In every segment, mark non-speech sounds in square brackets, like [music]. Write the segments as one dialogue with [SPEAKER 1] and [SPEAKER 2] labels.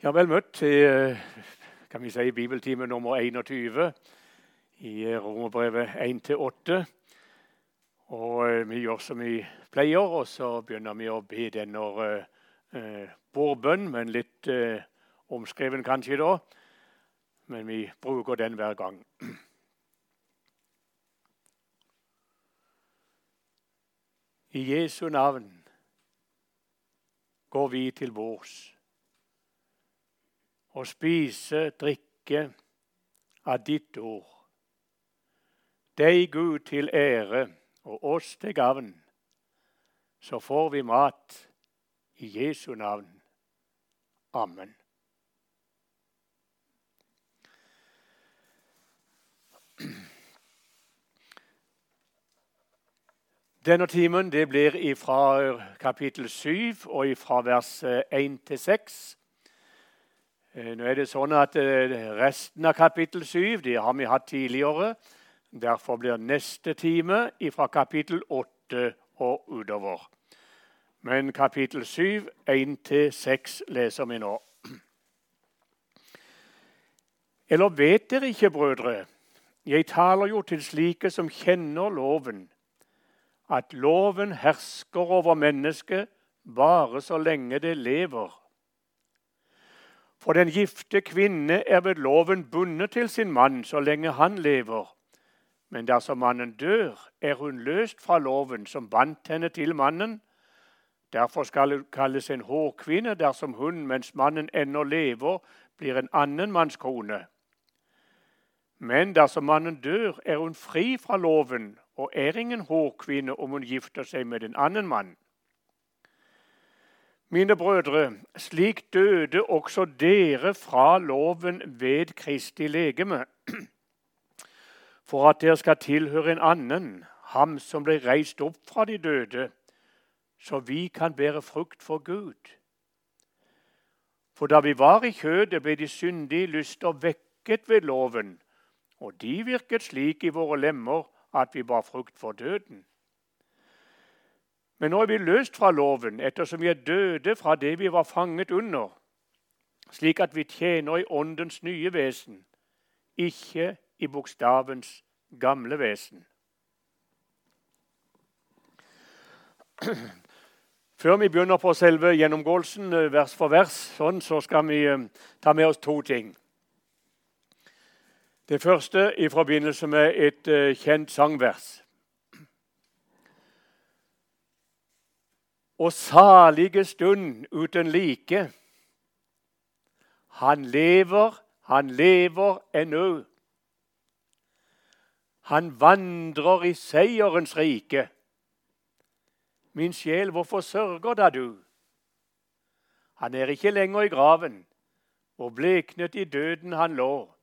[SPEAKER 1] Ja, vel møtt til kan vi si, bibeltime nummer 21 i Romerbrevet 1-8. Og eh, vi gjør som vi pleier, og så begynner vi å be denne eh, bordbønn, men litt uh, omskreven kanskje da. Men vi bruker den hver gang. [clears throat] I Jesu navn går vi til bords og spise, drikke av ditt ord. Deg, Gud, til ære og oss til gavn, så får vi mat i Jesu navn. Amen. Denne timen det blir fra kapittel 7 og fra vers 1 til 6. Eh, nå er det sånn at eh, Resten av kapittel 7 det har vi hatt tidligere. Derfor blir neste time fra kapittel 8 og utover. Men kapittel 7, 1-6, leser vi nå. Eller vet dere ikke, brødre, jeg taler jo til slike som kjenner loven, at loven hersker over mennesket bare så lenge det lever. For den gifte kvinne er ved loven bundet til sin mann så lenge han lever. Men dersom mannen dør, er hun løst fra loven som bandt henne til mannen. Derfor skal hun kalles en hårkvinne dersom hun, mens mannen ennå lever, blir en annen manns kone. Men dersom mannen dør, er hun fri fra loven og er ingen hårkvinne om hun gifter seg med en annen mann. Mine brødre, slik døde også dere fra loven ved Kristi legeme, for at dere skal tilhøre en annen, ham som ble reist opp fra de døde, så vi kan bære frukt for Gud. For da vi var i kjødet, ble de syndige lyster vekket ved loven, og de virket slik i våre lemmer at vi bar frukt for døden. Men nå er vi løst fra loven ettersom vi er døde fra det vi var fanget under, slik at vi tjener i åndens nye vesen, ikke i bokstavens gamle vesen. Før vi begynner på selve gjennomgåelsen eh, vers for vers, sånn, så skal vi eh, ta med oss to ting. Det første i forbindelse med et eh, kjent sangvers. Og salige stund uten like. Han lever, han lever ennå. Han vandrer i seierens rike. Min sjel, hvorfor sørger da du? Han er ikke lenger i graven, og bleknet i døden han lå.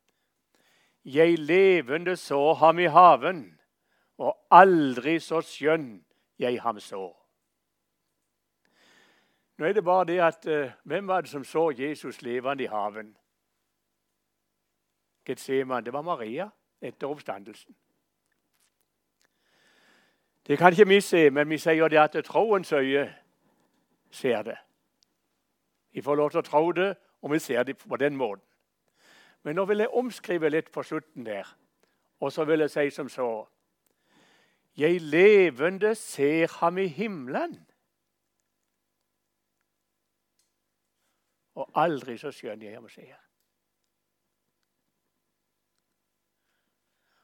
[SPEAKER 1] Jeg levende så ham i haven, og aldri så skjønn jeg ham så. Nå er det bare det at uh, Hvem var det som så Jesus levende i haven? Getseman, det var Maria etter oppstandelsen. Det kan ikke vi se, men vi sier det at troens øye ser det. Vi får lov til å tro det, og vi ser det på den måten. Men nå vil jeg omskrive litt på slutten der. Og så vil jeg si som så Jeg levende ser ham i himmelen. Og aldri så skjønn jeg ham ser.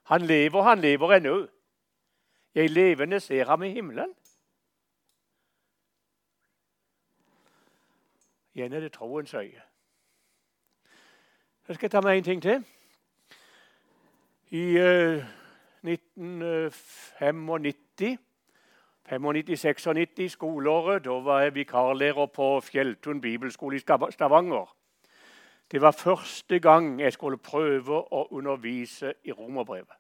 [SPEAKER 1] Han lever, han lever ennå. Jeg levende ser ham i himmelen. Igjen er det troens øye. Jeg skal ta med en ting til. I uh, 1995 95-96 skoleåret. Da var jeg vikarlærer på Fjelltun bibelskole i Stavanger. Det var første gang jeg skulle prøve å undervise i romerbrevet.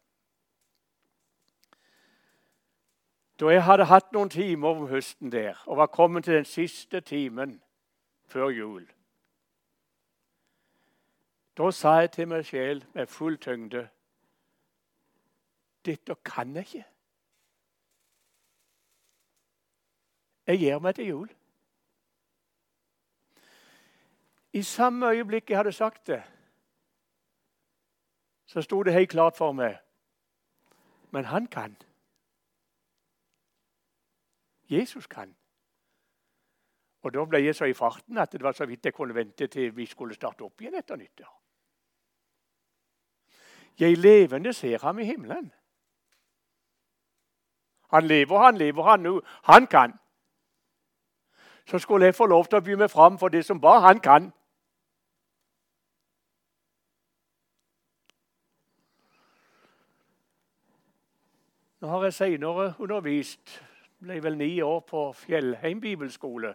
[SPEAKER 1] Da jeg hadde hatt noen timer om høsten der og var kommet til den siste timen før jul, da sa jeg til meg sjel med full tyngde Dette kan jeg ikke. Jeg gir meg til jul. I samme øyeblikk jeg hadde sagt det, så sto det helt klart for meg Men han kan. Jesus kan. Og Da ble jeg så i farten at det var så vidt jeg kunne vente til vi skulle starte opp igjen etter nyttår. Jeg levende ser ham i himmelen. Han lever, han lever, han. Han kan. Så skulle jeg få lov til å by meg fram for det som bare han kan. Nå har jeg seinere undervist ble vel ni år på Fjellheim bibelskole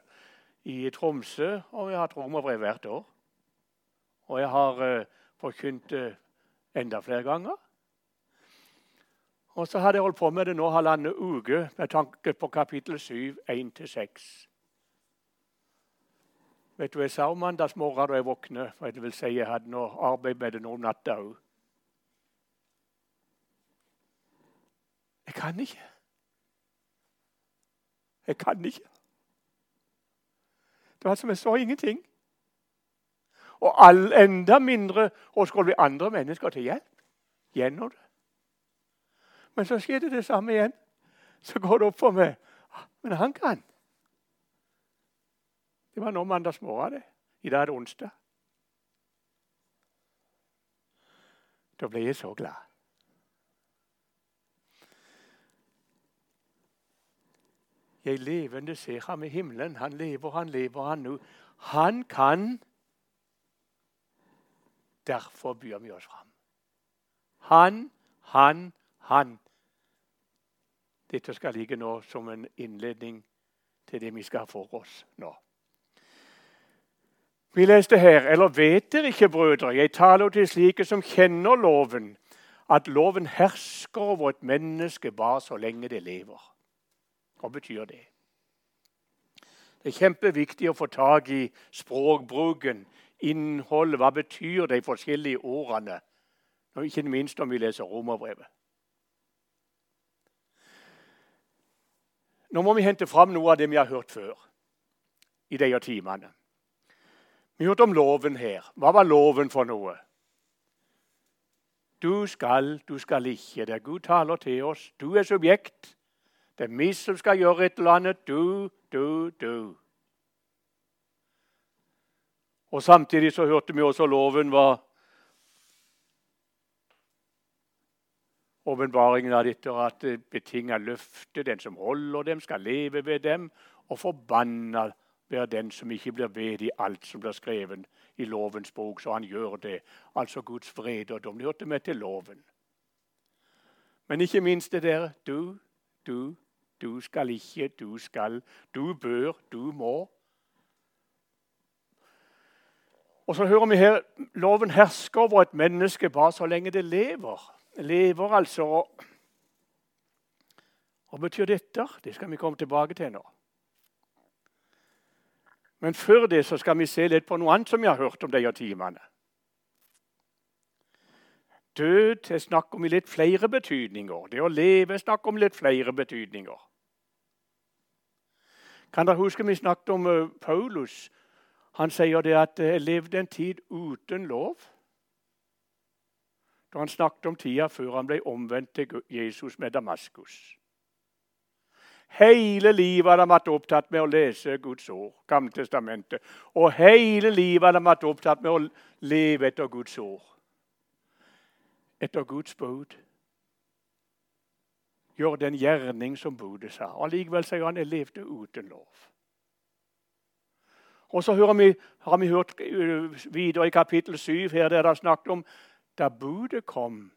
[SPEAKER 1] i Tromsø, og jeg har hatt romerbrev hvert år. Og jeg har uh, forkynt det enda flere ganger. Og så hadde jeg holdt på med det nå halvannen uke med tanke på kapittel 7, 1-6. Vet du hva jeg sa om mandagsmorgen da jeg våknet? For jeg vil si jeg hadde noe arbeid med det nå om natta òg. Jeg kan ikke. Jeg kan ikke. Det var som jeg så ingenting. Og all, enda mindre å skulle bli andre mennesker til hjelp gjennom det. Men så skjedde det samme igjen. Så går det opp for meg. Men han kan. Det var nå mandagsmorgen. I dag er det onsdag. Da ble jeg så glad. Jeg levende ser ham i himmelen. Han lever, han lever, han nå. Han kan. Derfor byr vi oss fram. Han, han, han. Dette skal ligge nå som en innledning til det vi skal ha for oss nå. Vi leste her, eller vet dere ikke, brødre, jeg taler til slike som kjenner loven, at loven hersker over et menneske bare så lenge det lever. Hva betyr det? Det er kjempeviktig å få tak i språkbruken, innholdet. Hva betyr de forskjellige ordene? Ikke minst om vi leser romerbrevet. Nå må vi hente fram noe av det vi har hørt før i de timene. Vi hørte om loven her. Hva var loven for noe? Du skal, du skal ikke. Det er Gud taler til oss. Du er subjekt. Det er vi som skal gjøre et eller annet. Du, du, du. Og Samtidig så hørte vi også loven var åpenbaringen av dette at det betinger løftet. Den som holder dem, skal leve ved dem. Og forbanna være den som ikke blir ved i alt som blir skrevet i lovens bok, så han gjør det. Altså Guds fred og dom. Det hørte med til loven. Men ikke minst det der du, du, du skal ikke, du skal, du bør, du må. Og så hører vi her loven hersker over et menneske bare så lenge det lever. Lever altså Hva betyr dette? Det skal vi komme tilbake til nå. Men før det så skal vi se litt på noe annet som vi har hørt om de timene. Død er snakk om i litt flere betydninger. Det å leve er snakk om litt flere betydninger. Kan dere huske vi snakket om uh, Paulus? Han sier det at jeg levde en tid uten lov. Da han snakket om tida før han ble omvendt til Jesus med Damaskus. Hele livet hadde han vært opptatt med å lese Guds ord, Gammeltestamentet. Og hele livet hadde han vært opptatt med å leve etter Guds ord. Etter Guds bud gjør den gjerning som budet sa. Allikevel sier han jeg levde uten lov. Og så vi, har vi hørt øh, videre i kapittel 7 her der det er snakket om da budet kom,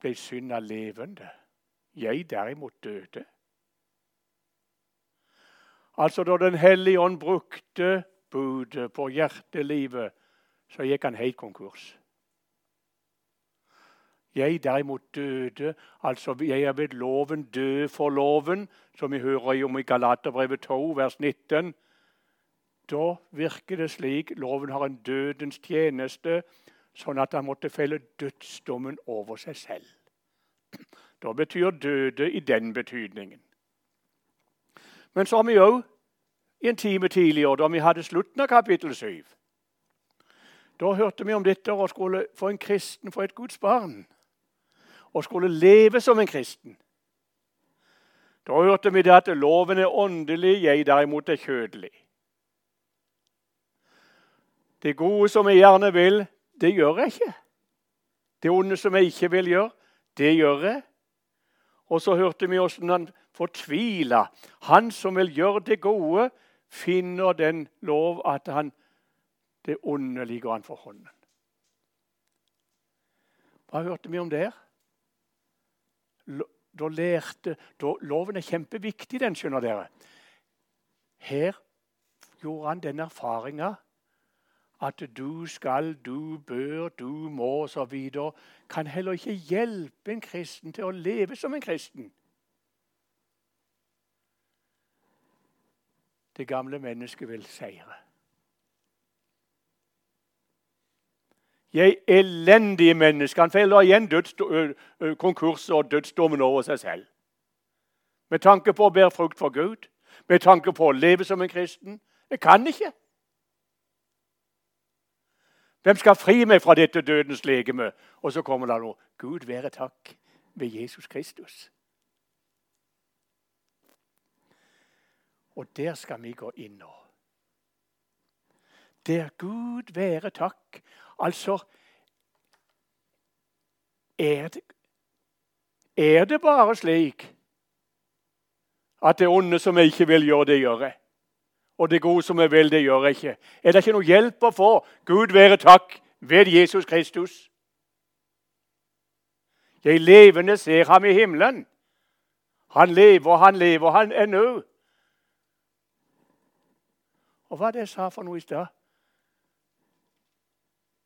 [SPEAKER 1] ble synda levende. Jeg derimot døde. Altså Da Den hellige ånd brukte budet på hjertelivet, så gikk han helt konkurs. Jeg derimot døde, altså jeg er ved loven død for loven, som vi hører om i Galaterbrevet 2, vers 19. Da virker det slik loven har en dødens tjeneste, sånn at han måtte felle dødsdommen over seg selv. Da betyr døde i den betydningen. Men så har vi òg en time tidligere, da vi hadde slutten av kapittel 7. Da hørte vi om dette å skulle få en kristen få et Guds barn. Og skulle leve som en kristen. Da hørte vi det at loven er åndelig, jeg derimot er kjødelig. Det gode som jeg gjerne vil, det gjør jeg ikke. Det onde som jeg ikke vil gjøre, det gjør jeg. Og så hørte vi åssen han fortvila. Han som vil gjøre det gode, finner den lov at han, det onde ligger han for hånden. Hva hørte vi om det? Da lærte, da, Loven er kjempeviktig, den, skjønner dere. Her gjorde han den erfaringa at du skal, du bør, du må osv. kan heller ikke hjelpe en kristen til å leve som en kristen. Det gamle mennesket vil seire. Jeg elendige menneske. Han feller igjen konkurser og dødsdommen over seg selv. Med tanke på å bære frukt for Gud, med tanke på å leve som en kristen. Jeg kan ikke. Hvem skal fri meg fra dette dødens legeme? Og så kommer det noe. Gud være takk ved Jesus Kristus. Og der skal vi gå inn nå. Der Gud være takk. Altså er det, er det bare slik at det onde som jeg ikke vil gjøre, det gjør jeg? og det gode som jeg vil, det gjør jeg ikke. Er det ikke noe hjelp å få? Gud være takk ved Jesus Kristus. Jeg levende ser ham i himmelen. Han lever, han lever, han er nå. Og hva det jeg sa for noe i stad?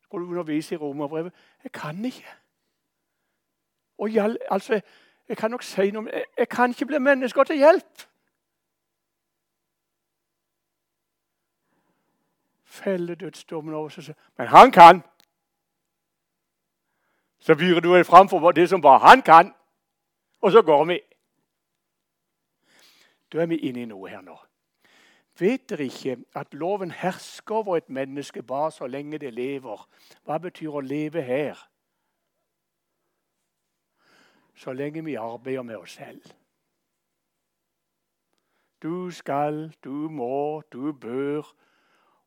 [SPEAKER 1] Skulle undervise i romerbrevet? Jeg kan ikke. Og jeg, altså, jeg kan nok si noe, jeg, jeg kan ikke bli mennesker til hjelp. felle dødsdommen over seg. Men han kan! Så byr du deg fram for det som bare han kan, og så går vi. Da er vi inne i noe her nå. Vet dere ikke at loven hersker over et menneske bare så lenge det lever? Hva betyr å leve her? Så lenge vi arbeider med oss selv. Du skal, du må, du bør,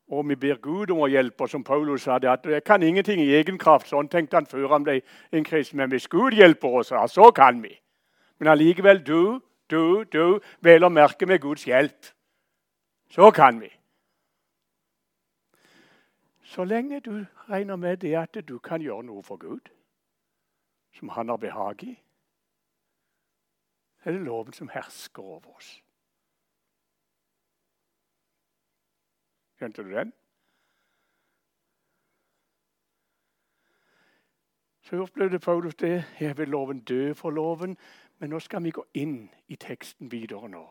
[SPEAKER 1] og vi ber Gud om å hjelpe som Paulus sa. det, at Jeg kan ingenting i egen kraft. Sånn tenkte han før han ble en kristen. Men hvis Gud hjelper oss, så kan vi. Men allikevel du, du, du, vel å merke med Guds hjelp. Så kan vi. Så lenge du regner med det at du kan gjøre noe for Gud, som han har behag i, er det loven som hersker over oss. Skjønte du den? Så opplevde Paulus det. Jeg vil loven dø for loven. Men nå skal vi gå inn i teksten videre nå.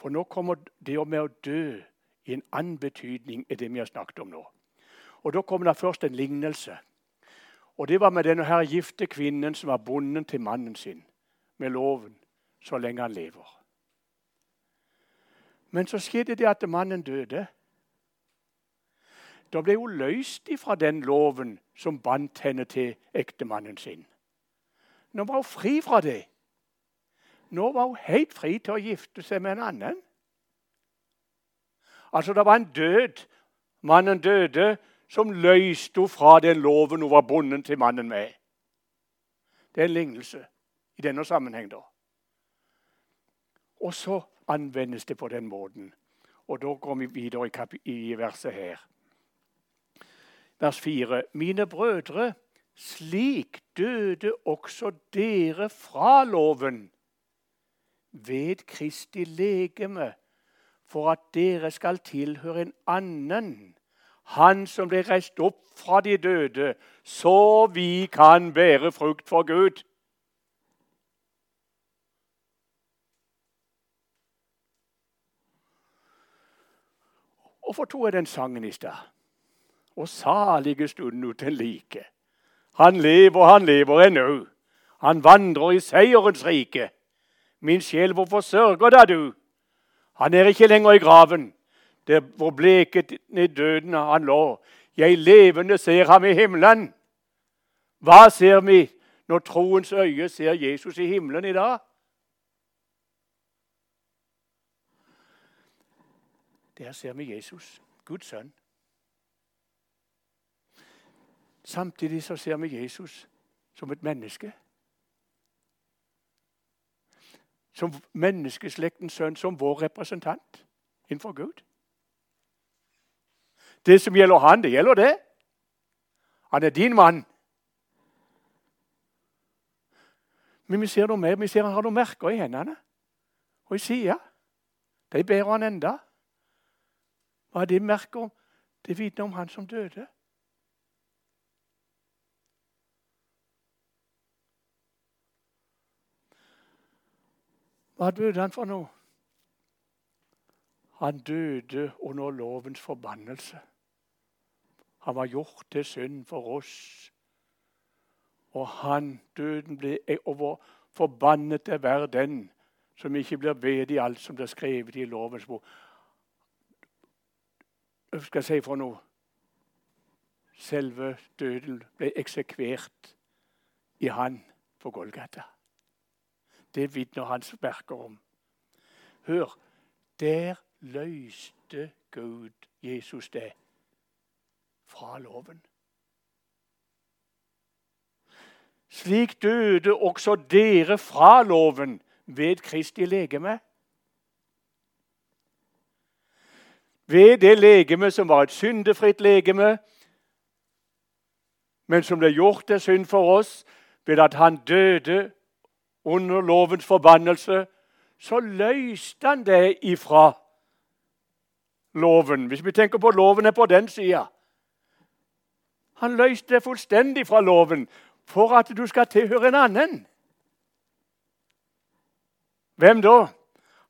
[SPEAKER 1] For nå kommer det med å dø i en annen betydning enn det vi har snakket om nå. Og Da kommer det først en lignelse. Og Det var med denne her gifte kvinnen som var bonden til mannen sin med loven så lenge han lever. Men så skjedde det at mannen døde. Da ble hun løst ifra den loven som bandt henne til ektemannen sin. Nå var hun fri fra det. Nå var hun helt fri til å gifte seg med en annen. Altså, det var en død. Mannen døde, som løste henne fra den loven hun var bundet til mannen med. Det er en lignelse i denne sammenheng. da. Og så anvendes det på den måten. Og da går vi videre i, i verset her vers 4. Mine brødre, slik døde også dere fra loven ved Kristi legeme, for at dere skal tilhøre en annen, han som ble reist opp fra de døde, så vi kan bære frukt for Gud. Hvorfor tok jeg den sangen i stad? og salige stunden uten like. Han lever, han lever ennå. Han vandrer i seierens rike. Min sjel, hvorfor sørger da du? Han er ikke lenger i graven. der hvor bleket i døden han lå. Jeg levende ser ham i himmelen. Hva ser vi når troens øye ser Jesus i himmelen i dag? Der ser vi Jesus, Guds sønn. Samtidig så ser vi Jesus som et menneske. Som menneskeslektens sønn, som vår representant innenfor Gud. Det som gjelder han, det gjelder det. Han er din mann. Men vi ser noe mer. Vi ser han har noen merker i hendene og i sida. De bærer han enda. Hva er det merker? Det vitner om han som døde. Hva døde han for noe? Han døde under lovens forbannelse. Han var gjort til synd for oss. Og han, døden, ble over forbannet til hver den som ikke blir ved i alt som er skrevet i lovens bok. Hva skal jeg si for noe? Selve døden ble eksekvert i han på Golgata. Det vitner hans verker om. Hør, der løste Gud Jesus det fra loven. Slik døde også dere fra loven ved Kristi legeme. Ved det legeme som var et syndefritt legeme, men som ble gjort til synd for oss ved at han døde under lovens forbannelse, så løste han det ifra loven. Hvis vi tenker på loven er på den sida. Han løste det fullstendig fra loven for at du skal tilhøre en annen. Hvem da?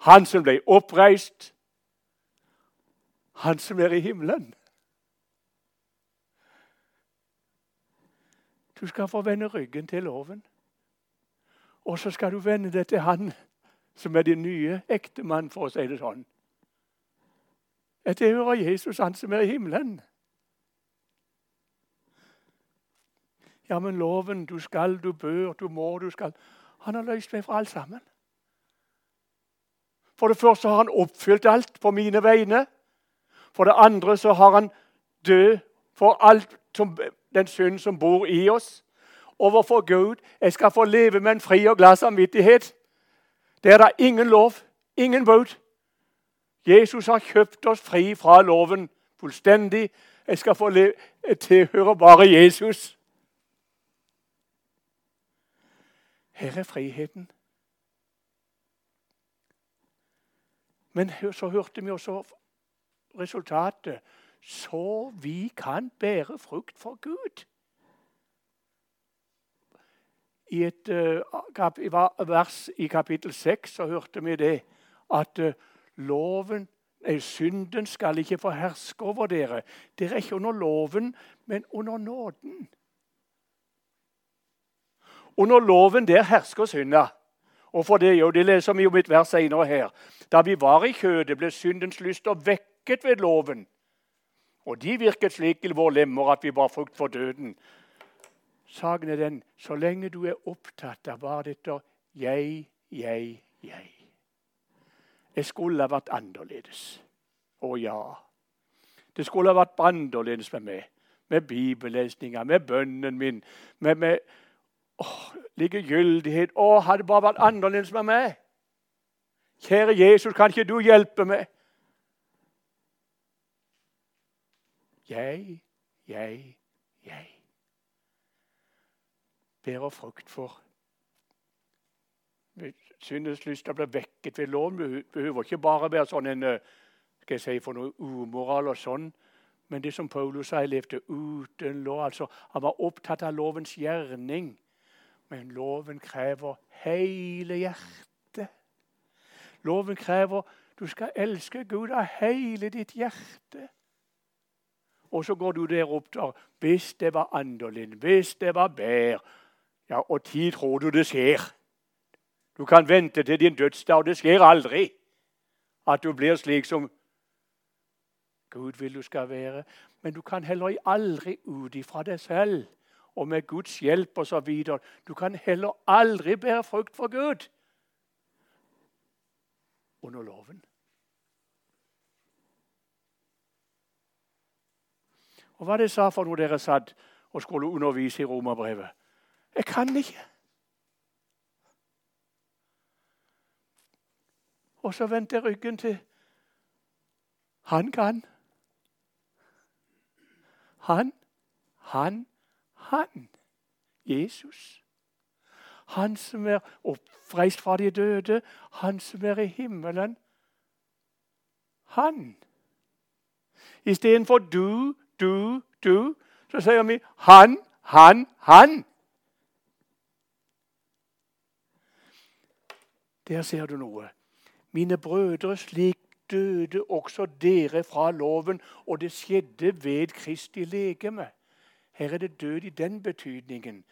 [SPEAKER 1] Han som ble oppreist. Han som er i himmelen. Du skal få vende ryggen til loven. Og så skal du vende deg til han som er din nye ektemann, for å si det sånn. Jeg tilhører Jesus, han som er i himmelen. Ja, men loven Du skal, du bør, du må, du skal Han har løst meg fra alt sammen. For det første har han oppfylt alt på mine vegne. For det andre så har han død for alt som, den synd som bor i oss. Overfor Gud. Jeg skal få leve med en fri og glad samvittighet. Det er da ingen lov, ingen bud. Jesus har kjøpt oss fri fra loven fullstendig. Jeg skal få tilhøre bare Jesus. Her er friheten. Men så hørte vi også resultatet. Så vi kan bære frukt for Gud. I et uh, vers i kapittel 6 så hørte vi det at uh, loven nei, Synden skal ikke få herske over dere. Dere er ikke under loven, men under nåden. Under loven der hersker synda. Og for det, jo, det leser vi om et vers senere her. Da vi var i kjødet, ble syndens lyster vekket ved loven. Og de virket slik i våre lemmer at vi var frukt for døden. Saken er den så lenge du er opptatt av bare dette jeg, jeg, jeg. Jeg skulle ha vært annerledes. Å ja. Det skulle ha vært annerledes med meg. Med bibellesninga, med bønnen min, med, med likegyldighet. Å, hadde det bare vært annerledes med meg. Kjære Jesus, kan ikke du hjelpe meg? Jeg, jeg bærer frukt for syndens lyst blir vekket ved loven. behøver ikke bare være sånn en eh, skal jeg si, for noe umoral og sånn. Men det som Paulus sa, jeg levde uten lov. altså Han var opptatt av lovens gjerning. Men loven krever hele hjertet. Loven krever du skal elske Gud av hele ditt hjerte. Og så går du der opp der. Hvis det var annerledes, hvis det var bedre Ja, og tid tror du det skjer? Du kan vente til din dødsdag. Det skjer aldri at du blir slik som Gud vil du skal være. Men du kan heller aldri ut ifra deg selv og med Guds hjelp osv. Du kan heller aldri bære frukt for Gud under loven. Og Hva det sa for noe dere satt og skulle undervise i romerbrevet? Jeg kan ikke. Og så vendte jeg ryggen til. Han kan. Han, han, han. Jesus. Han som er oppreist fra de døde, han som er i himmelen. Han. Istedenfor du, du, du, så sier vi han, han, han. Der ser du noe. Mine brødre, slik døde også dere fra loven, og det skjedde ved Kristi legeme. Her er det død i den betydningen.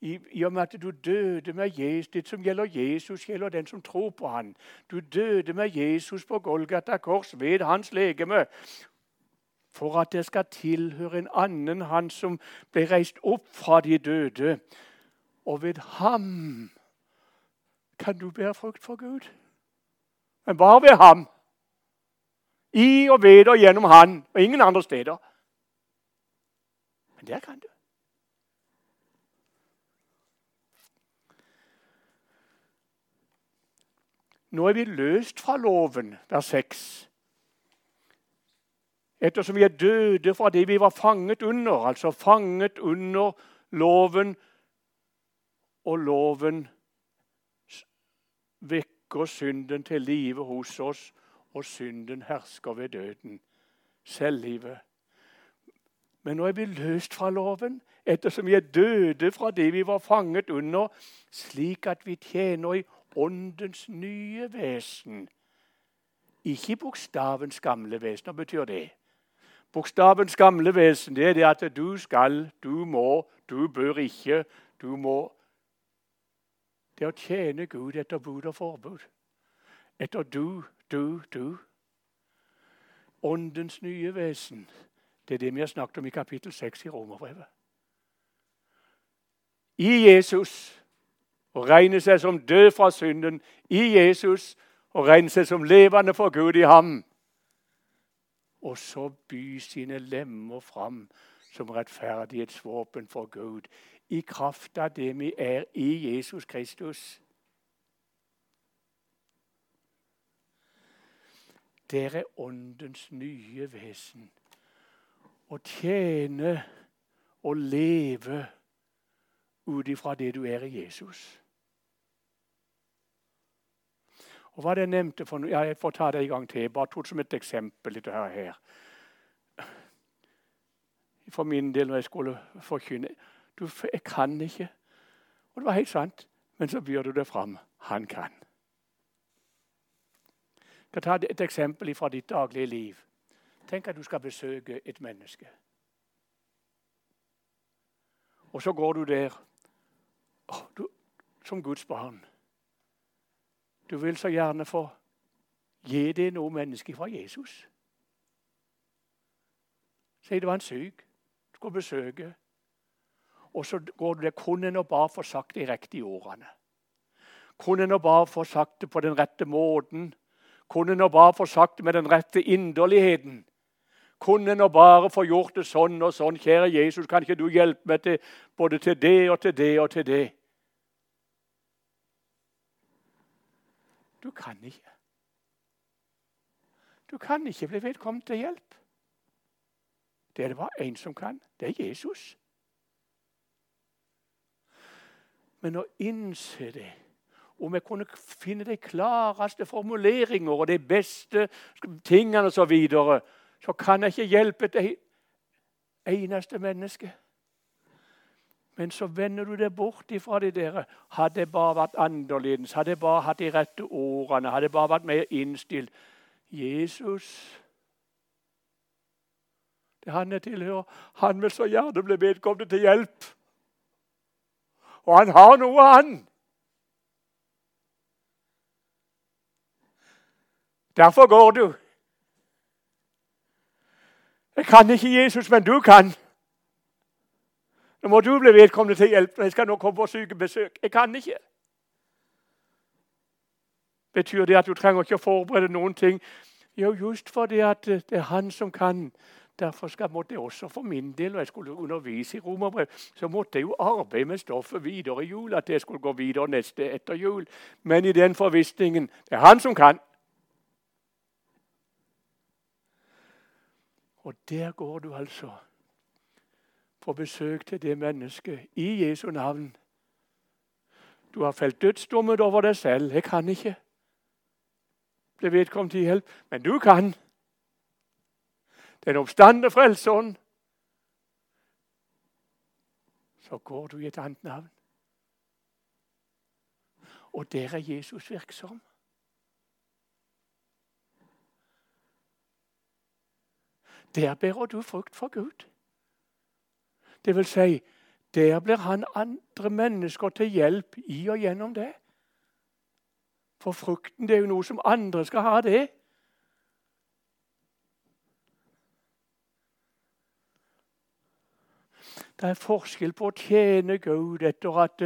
[SPEAKER 1] I, I, og med at du døde med Jesus, Det som gjelder Jesus, gjelder den som tror på han. Du døde med Jesus på Golgata kors ved hans legeme. For at det skal tilhøre en annen, han som ble reist opp fra de døde. Og ved ham kan du bære frukt for Gud. Men bare ved ham. I og ved og gjennom han, og ingen andre steder. Men der kan du. Nå er vi løst fra loven, vers 6. Ettersom vi er døde fra det vi var fanget under, altså fanget under loven, og loven vekker synden til live hos oss, og synden hersker ved døden. Selvlivet. Men nå er vi løst fra loven, ettersom vi er døde fra det vi var fanget under, slik at vi tjener i åndens nye vesen. Ikke bokstavens gamle vesen. Hva betyr det? Bokstavens gamle vesen det er det at du skal, du må, du bør ikke, du må. Det er å tjene Gud etter bud og forbud. Etter du, du, du. Åndens nye vesen. Det er det vi har snakket om i kapittel 6 i Romerbrevet. I Jesus og regne seg som død fra synden i Jesus og regne seg som levende for Gud i ham. Og så by sine lemmer fram som rettferdighetsvåpen for Gud i kraft av det vi er i Jesus Kristus. Det er Åndens nye vesen. Å tjene og leve ut ifra det du er i Jesus. Og hva det jeg nevnte for ja, Jeg får ta det en gang til. Bare tok som et eksempel. litt her. For min del når jeg skulle forkynne du, Jeg kan ikke. Og det var helt sant. Men så byr du det fram. Han kan. Jeg skal ta et eksempel fra ditt daglige liv. Tenk at du skal besøke et menneske. Og så går du der du, som Guds barn. Du vil så gjerne få gi det noe menneske fra Jesus. Si det var en syk. Du skulle besøke. Og så går du der. Kunne og bare få sagt de riktige ordene? Kunne en bare få sagt det på den rette måten? Kunne en bare få sagt det med den rette inderligheten? Kunne en bare få gjort det sånn og sånn? Kjære Jesus, kan ikke du hjelpe meg til både til det og til det og til det? Du kan ikke. Du kan ikke bli vedkommende til hjelp. Det er det bare én som kan. Det er Jesus. Men å innse det Om jeg kunne finne de klareste formuleringer og de beste tingene osv., så, videre, så kan jeg ikke hjelpe et eneste menneske. Men så vender du deg bort ifra de der. Hadde jeg bare vært annerledes, hadde jeg bare hatt de rette ordene, hadde jeg bare vært mer innstilt Jesus Det han jeg tilhører, han vil så gjerne bli vedkommende til hjelp. Og han har noe, han. Derfor går du. Jeg kan ikke Jesus, men du kan. Nå må du bli vedkommende til hjelp. Jeg skal nå komme på sykebesøk. Jeg kan ikke. Betyr det at du trenger ikke å forberede noen ting? Jo, just fordi det er han som kan. Derfor skal, måtte jeg også for min del, og jeg skulle undervise i romerbrev, så måtte jeg jo arbeide med stoffet videre i jul, at jeg skulle gå videre neste etter jul. Men i den forvissningen det er han som kan. Og der går du altså på besøk til det mennesket i Jesu navn. Du har felt dødsdommen over deg selv. Jeg kan ikke. Det vedkommende til hjelp. Men du kan. Den oppstandende frelseren. Så går du i et annet navn. Og der er Jesus virksom. Der bærer du frukt for Gud. Det vil si, der blir han andre mennesker til hjelp i og gjennom det. For frukten det er jo noe som andre skal ha, det. Det er forskjell på å tjene Gud etter at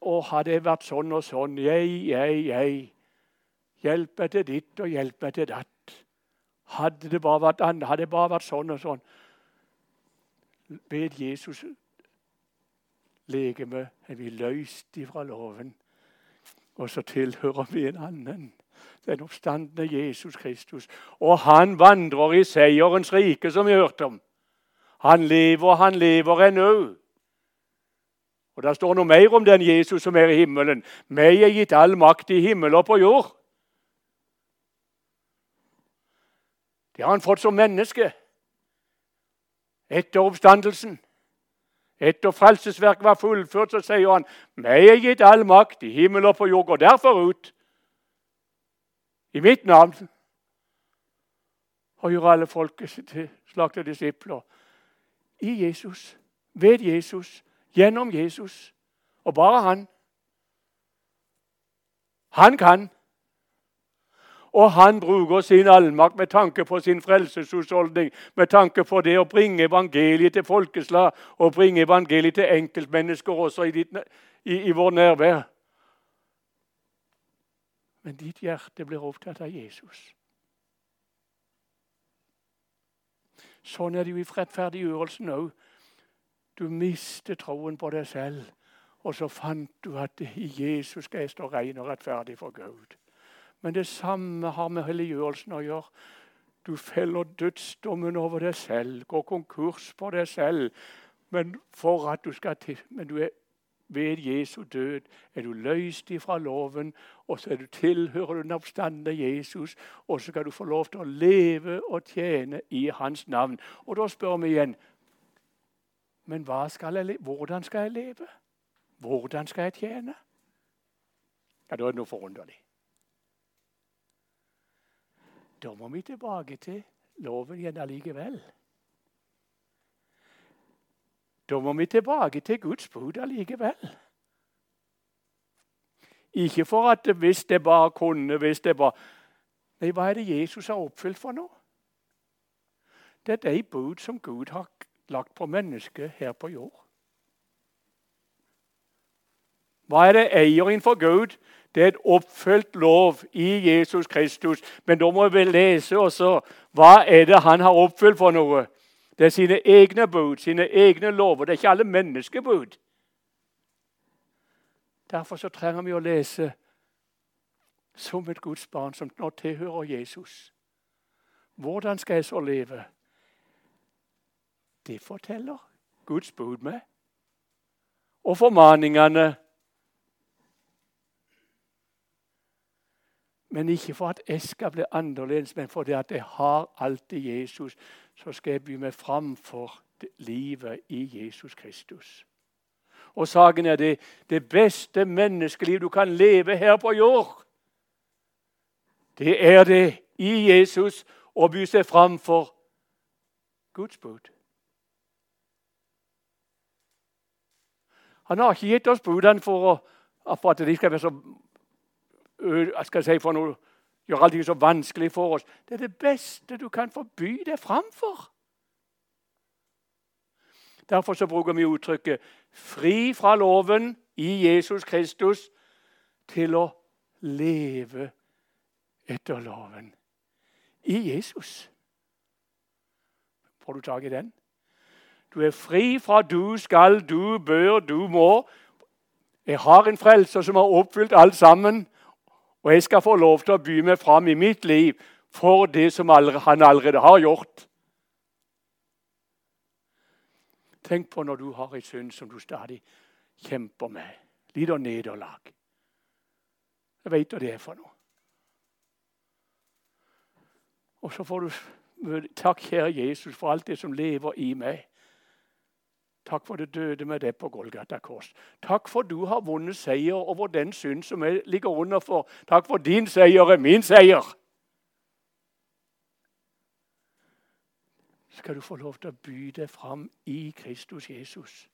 [SPEAKER 1] Å, hadde det vært sånn og sånn? Jeg, jeg, jeg. Hjelp meg til ditt og hjelp meg til datt. Hadde det bare vært, hadde det bare vært sånn og sånn ved Jesus legeme er vi løst ifra loven. Og så tilhører vi en annen, den oppstandende Jesus Kristus. Og han vandrer i seierens rike, som vi hørte om. Han lever, han lever ennå. Og Det står noe mer om den Jesus som er i himmelen. Meg er gitt all makt i himmel og på jord. Det har han fått som menneske etter oppstandelsen. Etter frelsesverket var fullført, så sier han, 'Meg er gitt all makt i himmel og på jord.' Gå derfor ut i mitt navn og gjør alle folket til slagte disipler. I Jesus, ved Jesus, gjennom Jesus. Og bare han. Han kan. Og han bruker sin allmakt med tanke på sin frelseshusholdning, med tanke på det å bringe evangeliet til folkeslag og bringe evangeliet til enkeltmennesker også i, ditt, i, i vår nærvær. Men ditt hjerte blir opptatt av Jesus. Sånn er det jo i rettferdiggjørelsen òg. Du mister troen på deg selv, og så fant du at i Jesus skal jeg stå ren og rettferdig for Gud. Men det samme har med helliggjørelsen å gjøre. Du feller dødsdommen over deg selv, går konkurs på deg selv. Men for at du skal til, men du er ved Jesu død er du løst ifra loven, og så du tilhører den oppstandende Jesus, og så skal du få lov til å leve og tjene i hans navn. Og da spør vi igjen Men skal jeg, hvordan skal jeg leve? Hvordan skal jeg tjene? Ja, Da er det noe forunderlig. Da må vi tilbake til loven igjen allikevel. Da må vi tilbake til Guds bud allikevel. Ikke for at hvis det bare kunne, hvis det bare Nei, hva er det Jesus har oppfylt for noe? Det er de bud som Gud har lagt på mennesket her på jord. Hva er det eieren for Gud? Det er et oppfylt lov i Jesus Kristus. Men da må vi lese også hva er det han har oppfylt for noe. Det er sine egne bud, sine egne lover. Det er ikke alle menneskebud. Derfor så trenger vi å lese som et Guds barn som nå tilhører Jesus. Hvordan skal jeg så leve? Det forteller Guds bud meg. Og formaningene Men ikke for at jeg skal bli annerledes, men fordi at jeg har alltid Jesus. Så skal jeg by meg fram for livet i Jesus Kristus. Og saken er det det beste menneskeliv du kan leve her på jord. Det er det i Jesus å by seg fram for Guds bud. Han har ikke gitt oss budene for, for at de skal være så skal si for noe, gjør allting så vanskelig for oss. Det er det beste du kan forby deg framfor. Derfor så bruker vi uttrykket 'fri fra loven i Jesus Kristus' til å leve etter loven. I Jesus. Får du tak i den? Du er fri fra du skal, du bør, du må. Jeg har en frelser som har oppfylt alt sammen, og jeg skal få lov til å by meg fram i mitt liv for det som han allerede har gjort. Tenk på når du har en synd som du stadig kjemper med. Lider nederlag. Jeg veit hva det er for noe. Og så får du Takk, kjære Jesus, for alt det som lever i meg. Takk for det døde med det på Golgata kors. Takk for du har vunnet seier over den synd som jeg ligger under for. Takk for din seier er min seier. skal du få lov til å by deg fram i Kristus Jesus.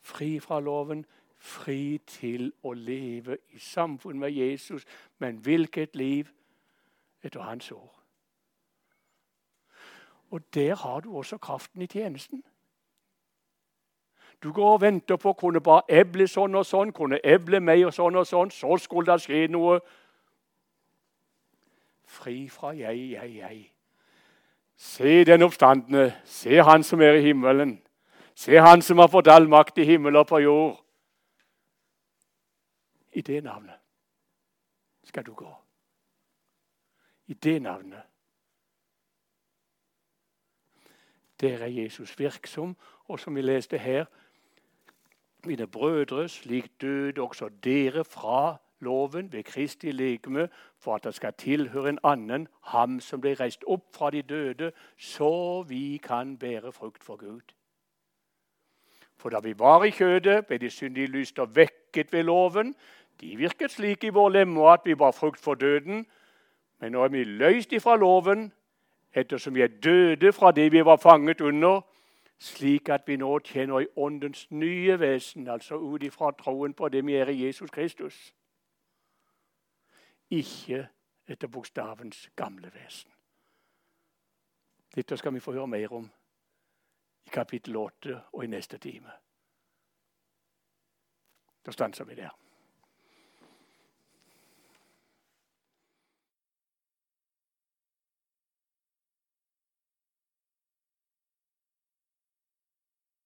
[SPEAKER 1] Fri fra loven, fri til å leve i samfunn med Jesus. Men hvilket liv etter hans ord. Og der har du også kraften i tjenesten. Du går og venter på kunne bare eble sånn og sånn, kunne eble meg og sånn og sånn, så skulle det skje noe. Fri fra jeg, jeg, jeg. Se den oppstandende. Se Han som er i himmelen. Se Han som har fått all makt i himmel og på jord. I det navnet skal du gå. I det navnet. Der er Jesus virksom, og som vi leste her Mine brødre, slik døde også dere fra loven ved Kristi legeme for at det skal tilhøre en annen, ham som ble reist opp fra de døde, så vi kan bære frukt for Gud. For da vi var i kjødet, ble de syndige lyster vekket ved loven. De virket slik i vår lemme at vi var frukt for døden. Men nå er vi løst ifra loven, ettersom vi er døde fra det vi var fanget under, slik at vi nå tjener i Åndens nye vesen, altså ut ifra troen på det vi er i Jesus Kristus ikke etter bokstavens gamle vesen. Dette skal vi få høre mer om i kapittel 8 og i neste time. Da stanser vi der.